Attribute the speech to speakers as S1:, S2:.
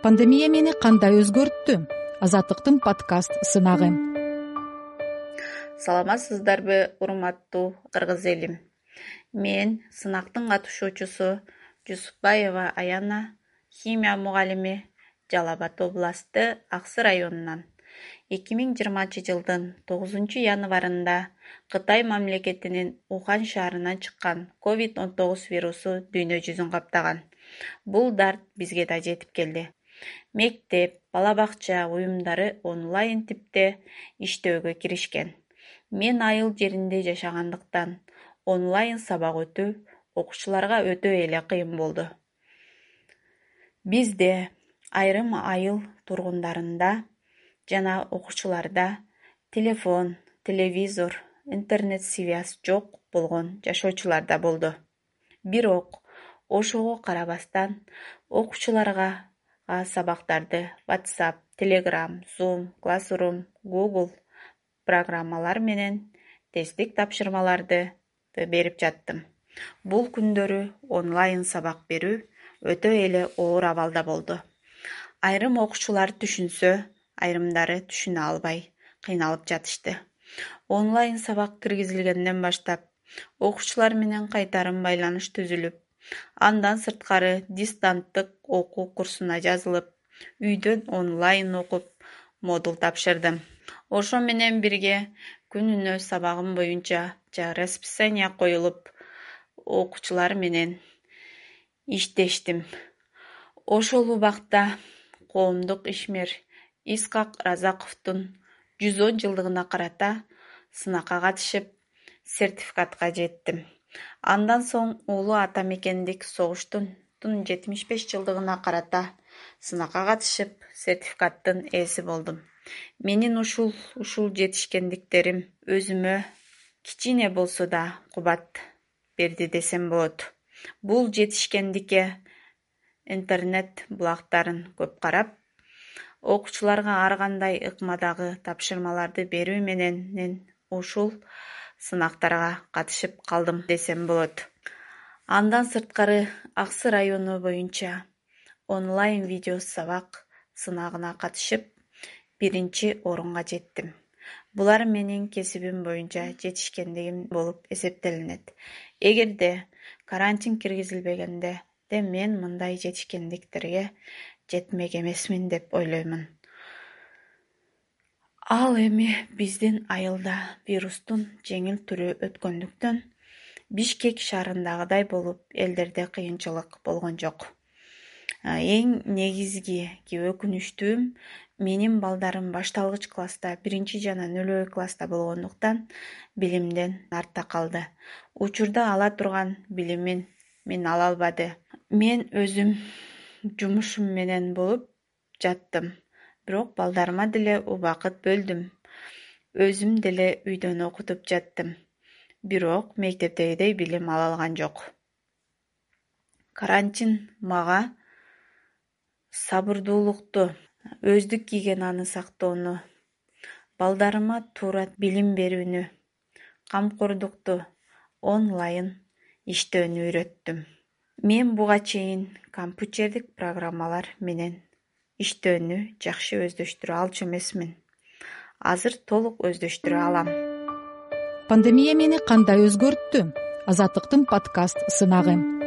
S1: пандемия мени кандай өзгөрттү? Азаттыктын подкаст сынагы.
S2: Саламатсыздарбы урматтуу кыргыз элим. Мен сынактын катышуучусу жусупбаева аяна химия мугалими жалал абад областы аксы районунан. Эки миң жыйырманчы жылдын тогузунчу январында кытай мамлекетинин ухань шаарынан чыккан ковид он тогуз вирусу дүйнө жүзүн каптаган. Бул дарт бизге да жетип келди мектеп бала бакча уюмдары онлайн типте иштөөгө киришкен. Мен айыл жеринде жашагандыктан онлайн сабак өтүү окуучуларга өтө эле кыйын болду. Бизде айрым айыл тургундарында жана окуучуларда телефон телевизор интернет связь жок болгон жашоочулар да болду. Бирок ошого карабастан окуучуларга сабактарды whatsapp telegram zoom classroom google программалар менен тесттик тапшырмаларды берип жаттым. Бул күндөрү онлайн сабак берүү өтө эле оор абалда болду. Айрым окуучулар түшүнсө айрымдары түшүнө албай кыйналып жатышты. Онлайн сабак киргизилгенден баштап окуучулар менен кайтарым байланыш түзүлүп андан сырткары дистанттык окуу курсуна жазылып үйдөн онлайн окуп модул тапшырдым. Ошо менен бирге күнүнө сабагым боюнча расписание коюлуп окуучулар менен иштештим. Ошол убакта коомдук ишмер исхак разаковдун жүз он жылдыгына карата сынакка катышып сертификатка жеттим андан соң улуу ата мекендик согуштун жетимиш беш жылдыгына карата сынакка катышып сертификаттын ээси болдум. Менин ушул ушул жетишкендиктерим өзүмө кичине болсо да кубат берди десем болот. Бул жетишкендикке интернет булактарын көп карап окуучуларга ар кандай ыкмадагы тапшырмаларды берүү менен ушул сынактарга катышып калдым десем болот. Андан сырткары аксы району боюнча онлайн видео сабак сынагына катышып биринчи орунга жеттим. Булар менин кесибим боюнча жетишкендигим болуп эсептелинет. Эгерде карантин киргизилбегенде мен мындай жетишкендиктерге жетмек эмесмин деп ойлоймун ал эми биздин айылда вирустун жеңил түрү өткөндүктөн бишкек шаарындагыдай болуп элдерде кыйынчылык болгон жок. Эң негизги өкүнүчтүүм менин балдарым башталгыч класста биринчи жана нөлөй класста болгондуктан билимден артта калды. Учурда ала турган билимин мен ала албады. Мен өзүм жумушум менен болуп жаттым бирок балдарыма деле убакыт бөлдүм. Өзүм деле үйдөн окутуп жаттым. Бирок мектептегидей билим ала алган жок. Карантин мага сабырдуулукту өздүк гигиенаны сактоону балдарыма туура билим берүүнү камкордукту онлайн иштөөнү үйрөттүм. Мен буга чейин компьютердик программалар менен иштөөнү жакшы өздөштүрө алчу эмесмин. Азыр толук өздөштүрө алам.
S1: Пандемия мени кандай өзгөрттү? Азаттыктын подкаст сынагы